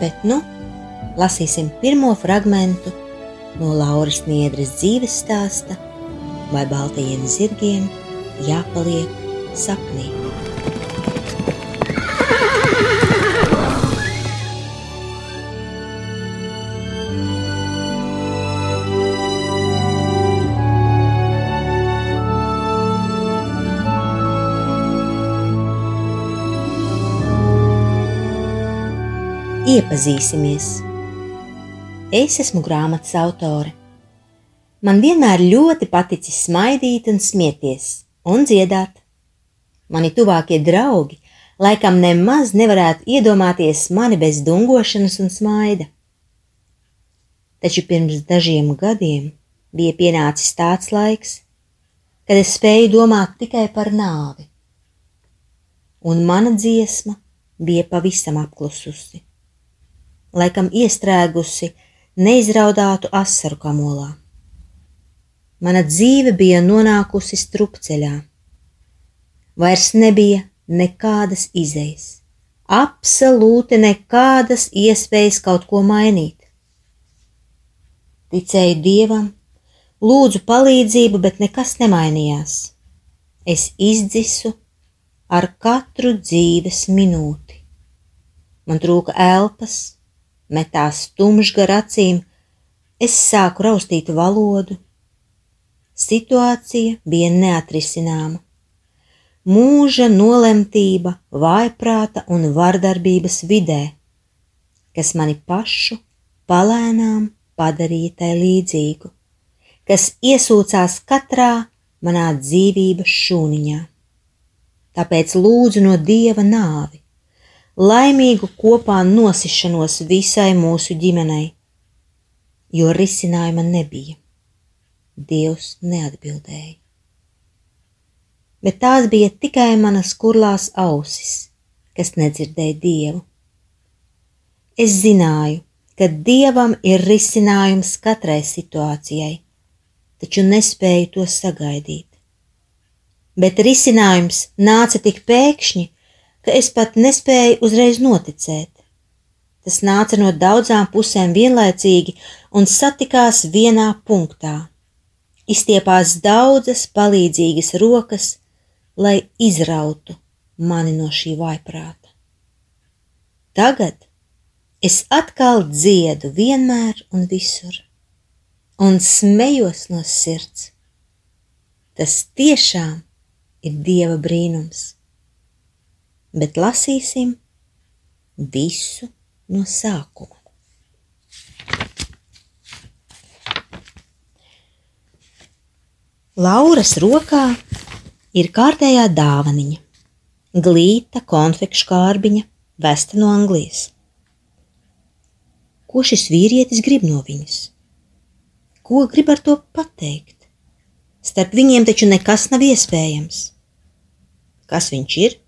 bet nu lasīsim pirmo fragmentu no Lauras Niedres dzīves stāsta, vai baltajiem zirgiem jāpaliek sapnī. Iepazīsimies! Es esmu grāmatas autore. Man vienmēr ļoti paticis smaidīt un smieties un dziedāt. Mani tuvākie draugi laikam nemaz nevarētu iedomāties mani bez dungošanas un smaida. Taču pirms dažiem gadiem bija pienācis tāds laiks, kad es spēju domāt tikai par nāvi, un mana dziesma bija pavisam apklususi laikam iestrēgusi neizraudātu asaru kamolā. Mana dzīve bija nonākusi strupceļā. Vairs nebija nekādas izejas, absolūti nekādas iespējas kaut ko mainīt. Ticēju dievam, lūdzu palīdzību, bet nekas nemainījās. Es izdzisu ar katru dzīves minūti. Man trūka elpas, metās tumšs gar acīm, es sāku raustīt valodu. Situācija bija neatrisināma. Mūža nolemtība, vājprāta un vardarbības vidē, kas mani pašu palēnām padarīja tai līdzīgu, kas iesūcās katrā manā dzīvības šūniņā. Tāpēc lūdzu no dieva nāvi, laimīgu kopā nosišanos visai mūsu ģimenei, jo risinājuma nebija. Dievs neatbildēja. Bet tās bija tikai manas kurlās ausis, kas nedzirdēja Dievu. Es zināju, ka Dievam ir risinājums katrai situācijai, taču nespēju to sagaidīt. Bet risinājums nāca tik pēkšņi, ka es pat nespēju uzreiz noticēt. Tas nāca no daudzām pusēm vienlaicīgi un satikās vienā punktā. Izstiepās daudzas palīdzīgas rokas, lai izrautu mani no šī vaiprāta. Tagad es atkal dziedu vienmēr un visur, un smejos no sirds. Tas tiešām ir Dieva brīnums bet lasīsim visu no sākuma. Lauras rokā ir kārtējā dāvaniņa, glīta konfekšu kārbiņa, vesta no Anglijas. Ko šis vīrietis grib no viņas? Ko grib ar to pateikt? Starp viņiem taču nekas nav iespējams. Kas viņš ir?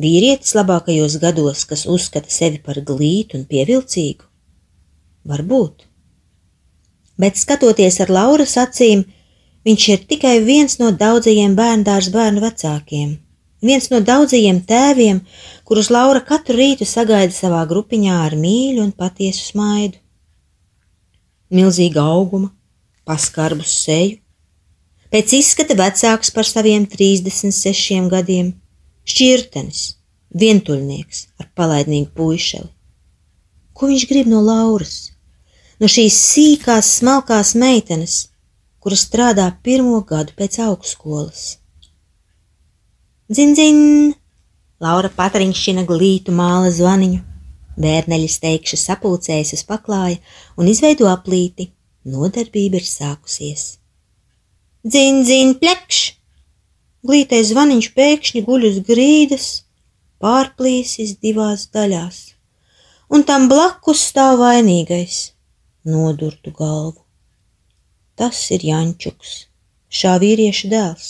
Vīrietis labākajos gados, kas uzskata sevi par glītu un pievilcīgu? Varbūt. Bet skatoties ar Lauras acīm, viņš ir tikai viens no daudzajiem bērndārs bērnu vecākiem, viens no daudzajiem tēviem, kurus Laura katru rītu sagaida savā grupiņā ar mīļu un patiesu smaidu. Milzīga auguma, paskarbus seju, pēc izskata vecāks par saviem 36 gadiem šķirtenis, vientuļnieks ar palaidnīgu puišeli. Ko viņš grib no Lauras? No šīs sīkās, smalkās meitenes, kura strādā pirmo gadu pēc augstskolas. Dzin, dzin! Laura patriņšķina glītu māla zvaniņu. Bērneļa steigša sapulcējas uz paklāja un izveido aplīti. Nodarbība ir sākusies. Dzin, dzin, plekš! Glītais zvaniņš pēkšņi guļ uz grīdas, pārplīsis divās daļās, un tam blakus stāv vainīgais, nodurtu galvu. Tas ir Jančuks, šā vīrieša dēls.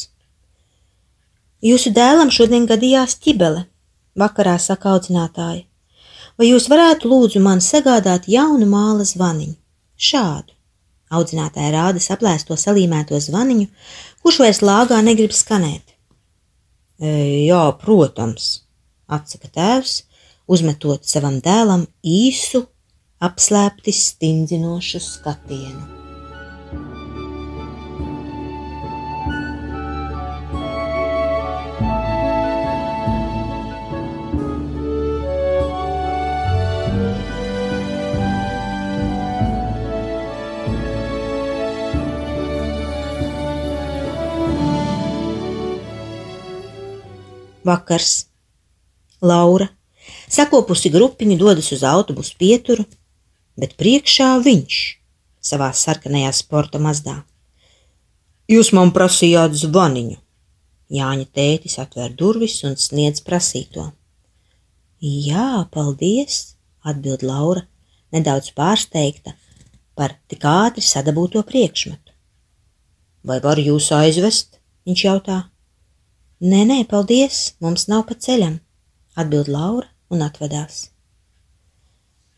Jūsu dēlam šodien gadījās ķibele, vakarā saka audzinātāja. Vai jūs varētu lūdzu man sagādāt jaunu māla zvaniņu? Šādu. Audzinātāja rāda saplēsto salīmēto zvaniņu, kurš vairs lāgā negrib skanēt. E, jā, protams, atsaka tēvs, uzmetot savam dēlam īsu, apslēpti stingzinošu skatienu. Vakars. Laura, sakopusi grupiņu, dodas uz autobusu pieturu, bet priekšā viņš savā sarkanajā sporta mazdā. Jūs man prasījāt zvaniņu. Jāņa tētis atver durvis un sniedz prasīto. Jā, paldies, atbild Laura, nedaudz pārsteigta par tik ātri sadabūto priekšmetu. Vai var jūs aizvest? Viņš jautā. Nē, nē, paldies, mums nav pa ceļam, atbild Laura un atvedās.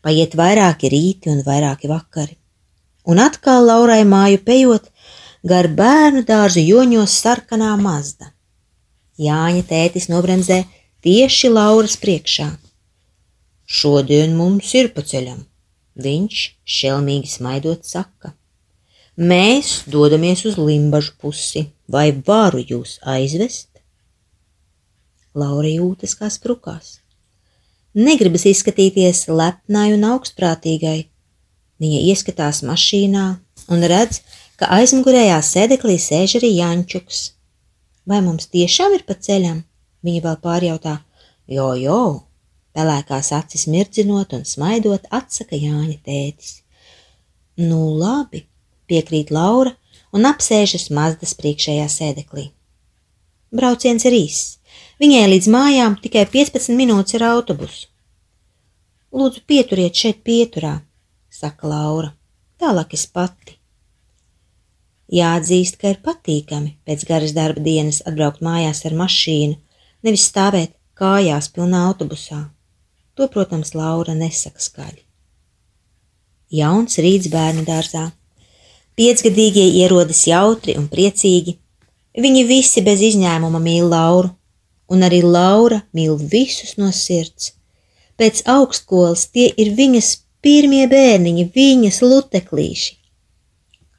Paiet vairāki rīti un vairāki vakari, un atkal Laurai māju pejot, gar bērnu dārzu joņos sarkanā mazda. Jāņa tētis nobremzē tieši Lauras priekšā. Šodien mums ir pa ceļam, viņš šelmīgi smaidot saka. Mēs dodamies uz Limbažu pusi, vai varu jūs aizvest? Laura jūtas kā sprukās. Negribas izskatīties lepnai un augstprātīgai. Viņa ieskatās mašīnā un redz, ka aizmugurējā sēdeklī sēž arī Jančuks. Vai mums tiešām ir pa ceļam? Viņa vēl pārjautā, jo, jo, pelēkās acis mirdzinot un smaidot, atsaka Jāņa tētis. Nu, labi, piekrīt Laura un apsēžas Mazdas priekšējā sēdeklī. Brauciens ir īss Viņai līdz mājām tikai 15 minūtes ar autobusu. Lūdzu, pieturiet šeit pieturā, saka Laura. Tālāk es pati. Jāatzīst, ka ir patīkami pēc garas darba dienas atbraukt mājās ar mašīnu, nevis stāvēt kājās pilnā autobusā. To, protams, Laura nesaka skaļi. Jauns rīts bērnu dārzā. Piecgadīgie ierodas jautri un priecīgi. Viņi visi bez izņēmuma mīl Lauru, un arī Laura mīl visus no sirds. Pēc augstskolas tie ir viņas pirmie bērniņi, viņas luteklīši.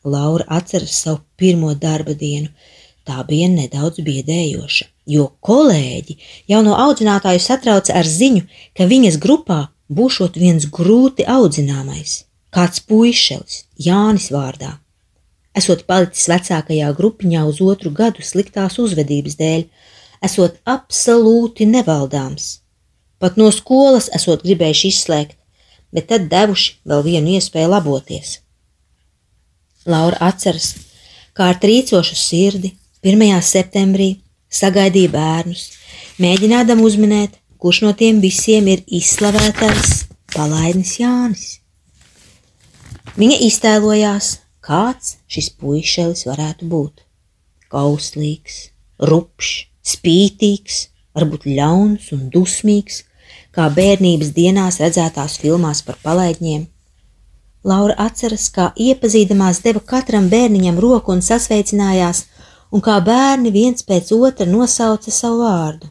Laura atceras savu pirmo darba dienu. Tā bija nedaudz biedējoša, jo kolēģi jau no audzinātāju satrauca ar ziņu, ka viņas grupā būšot viens grūti audzināmais, kāds puišelis, Jānis vārdā. Esot palicis vecākajā grupiņā uz otru gadu sliktās uzvedības dēļ, esot absolūti nevaldāms. Pat no skolas esot gribējuši izslēgt, bet tad devuši vēl vienu iespēju laboties. Laura atceras, kā ar trīcošu sirdi 1. septembrī sagaidīja bērnus, mēģinādam uzminēt, kurš no tiem visiem ir izslavētais palaidnis Jānis. Viņa iztēlojās, kāds šis puišelis varētu būt. Kauslīgs, rupšs, spītīgs, varbūt ļauns un dusmīgs, kā bērnības dienās redzētās filmās par palaidņiem. Laura atceras, kā iepazīdamās deva katram bērniņam roku un sasveicinājās, un kā bērni viens pēc otra nosauca savu vārdu.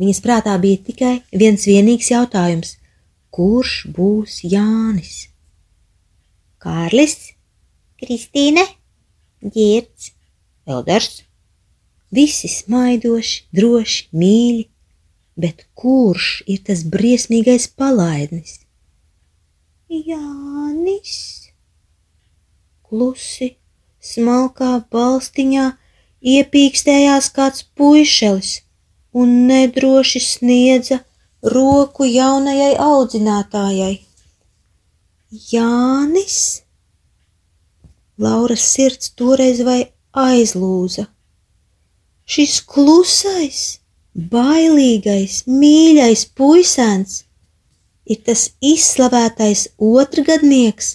Viņas prātā bija tikai viens vienīgs jautājums - kurš būs Jānis? Kārlis, Kristīne, Girts, Elders, Visi smaidoši, droši, mīļi, bet kurš ir tas briesmīgais palaidnis? Jānis. Klusi, smalkā balstiņā iepīkstējās kāds puišelis un nedroši sniedza roku jaunajai audzinātājai. Jānis? Lauras sirds toreiz vai aizlūza. Šis klusais, bailīgais, mīļais puisēns ir tas izslavētais otrgadnieks,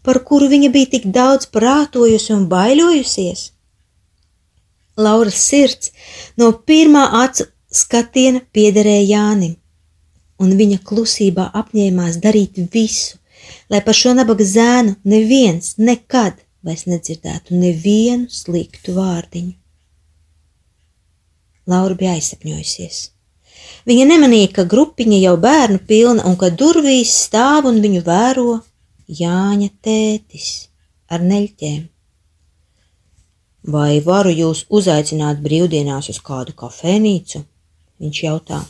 par kuru viņa bija tik daudz prātojusi un baiļojusies. Lauras sirds no pirmā acu skatiena piederēja Jānim, un viņa klusībā apņēmās darīt visu, lai par šo nabaga zēnu neviens nekad vairs nedzirdētu nevienu sliktu vārdiņu. Laura bija aizsapņojusies. Viņa nemanīja, ka grupiņa jau bērnu pilna un ka durvīs stāv un viņu vēro Jāņa tētis ar neļķēm. Vai varu jūs uzaicināt brīvdienās uz kādu kafejnīcu? Viņš jautā.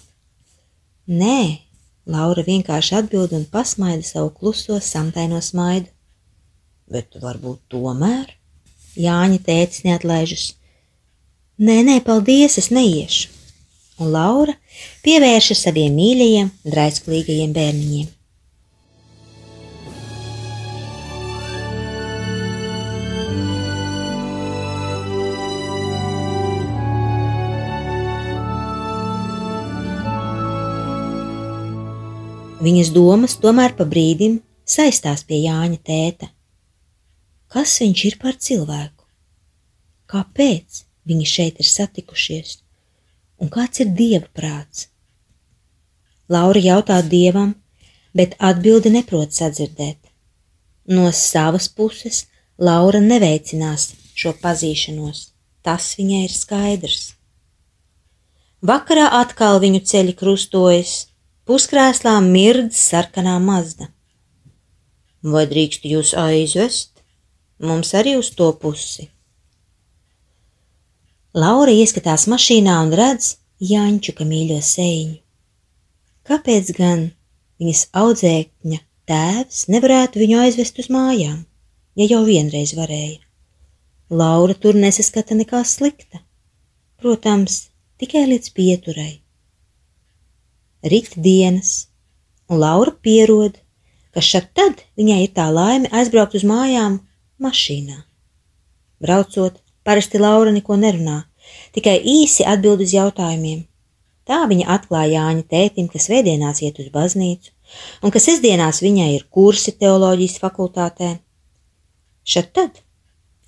Nē, Laura vienkārši atbild un pasmaida savu kluso samtaino smaidu. Bet varbūt tomēr? Jāņa tēcis neatlaižas. Nē, nē, paldies, es neiešu. Un Laura pievērša saviem mīļajiem, draisklīgajiem bērniņiem. Viņas domas tomēr pa brīdim saistās pie Jāņa tēta. Kas viņš ir par cilvēku? Kāpēc viņi šeit ir satikušies? Un kāds ir dieva prāts? Laura jautā dievam, bet atbildi neprot sadzirdēt. No savas puses Laura neveicinās šo pazīšanos, tas viņai ir skaidrs. Vakarā atkal viņu ceļi krustojas, Puskrēslā mirdz sarkanā mazda. Vai drīkstu jūs aizvest? Mums arī uz to pusi. Laura ieskatās mašīnā un redz Jančuka mīļo sēņu. Kāpēc gan viņas audzēkņa tēvs nevarētu viņu aizvest uz mājām, ja jau vienreiz varēja? Laura tur nesaskata nekā slikta. Protams, tikai līdz pieturai rīt dienas, un Laura pierod, ka šad tad viņai ir tā laime aizbraukt uz mājām mašīnā. Braucot, parasti Laura neko nerunā, tikai īsi atbild uz jautājumiem. Tā viņa atklāja Jāņa tētim, ka svētdienās iet uz baznīcu, un ka sestdienās viņai ir kursi teoloģijas fakultātē. Šad tad,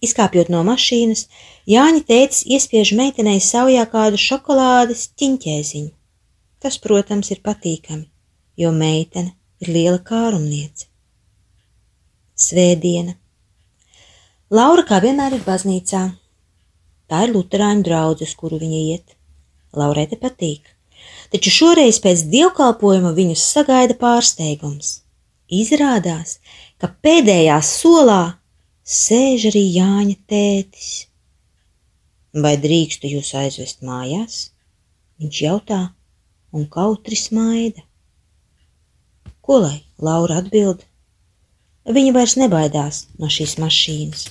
izkāpjot no mašīnas, Jāņa tētis iespiež meitenei saujā kādu šokolādes ķiņķēziņu. Tas, protams, ir patīkami, jo meitene ir liela kārumniece. Svētdiena. Laura kā vienmēr ir baznīcā. Tā ir luterāņu draudzes, kuru viņa iet. Laurai te patīk, taču šoreiz pēc dievkalpojuma viņus sagaida pārsteigums. Izrādās, ka pēdējā solā sēž arī Jāņa tētis. Vai drīkstu jūs aizvest mājās? Viņš jautā, un kautri smaida. Ko lai Laura atbild? Viņa vairs nebaidās no šīs mašīnas.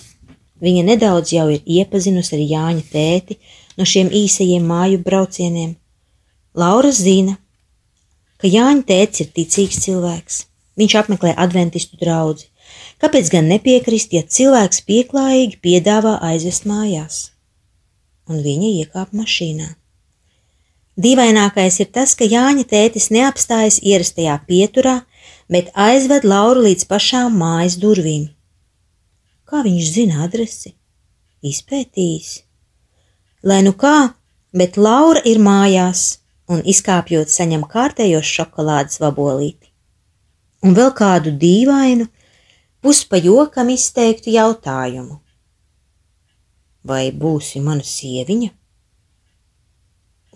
Viņa nedaudz jau ir iepazinusi ar Jāņa tēti no šiem īsajiem māju braucieniem. Laura zina, ka Jāņa tēts ir ticīgs cilvēks. Viņš apmeklē adventistu draugu. Kāpēc gan nepiekrist, ja cilvēks pieklājīgi piedāvā aizvest mājās? Un viņa iekāpa mašīnā. Dīvainākais ir tas, ka Jāņa tētis neapstājas ierastajā pieturā, bet aizved Lauru līdz pašām mājas durvīm. Kā viņš zina adresi? Izpētījis. Lai nu kā, bet Laura ir mājās un izkāpjot saņem kārtējos šokolādes vabolīti. Un vēl kādu dīvainu, puspa jokam izteiktu jautājumu. Vai būsi mana sieviņa?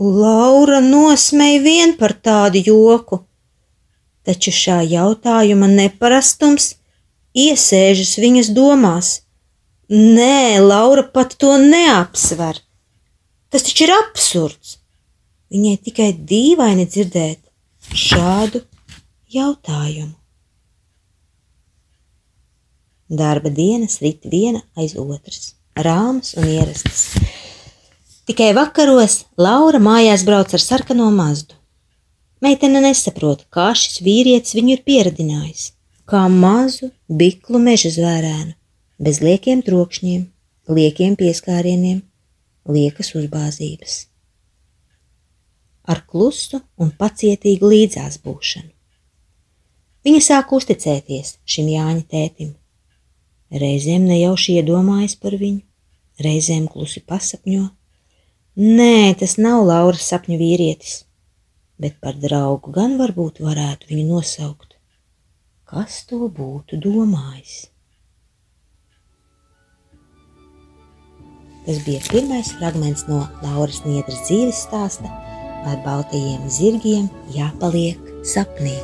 Laura nosmēja vien par tādu joku, taču šā jautājuma neparastums iesēžas viņas domās. Nē, Laura pat to neapsver. Tas taču ir absurds. Viņai tikai dīvaini dzirdēt šādu jautājumu. Darba dienas rit viena aiz otras, rāmas un ierastas. Tikai vakaros Laura mājās brauc ar sarkano mazdu. Meitene nesaprot, kā šis vīrietis viņu ir pieradinājis, kā mazu, biklu meža zvērēnu, bez liekiem trokšņiem, liekiem pieskārieniem, liekas uzbāzības. Ar klusu un pacietīgu līdzās būšanu. Viņa sāk uzticēties šim Jāņa tētim. Reizēm nejauši iedomājas par viņu, reizēm klusi pasapņo. Nē, tas nav Lauras sapņu vīrietis, bet par draugu gan varbūt varētu viņu nosaukt. Kas to būtu domājis? Tas bija pirmais fragments no Lauras Niedras dzīves stāsta, vai baltajiem zirgiem jāpaliek sapnī.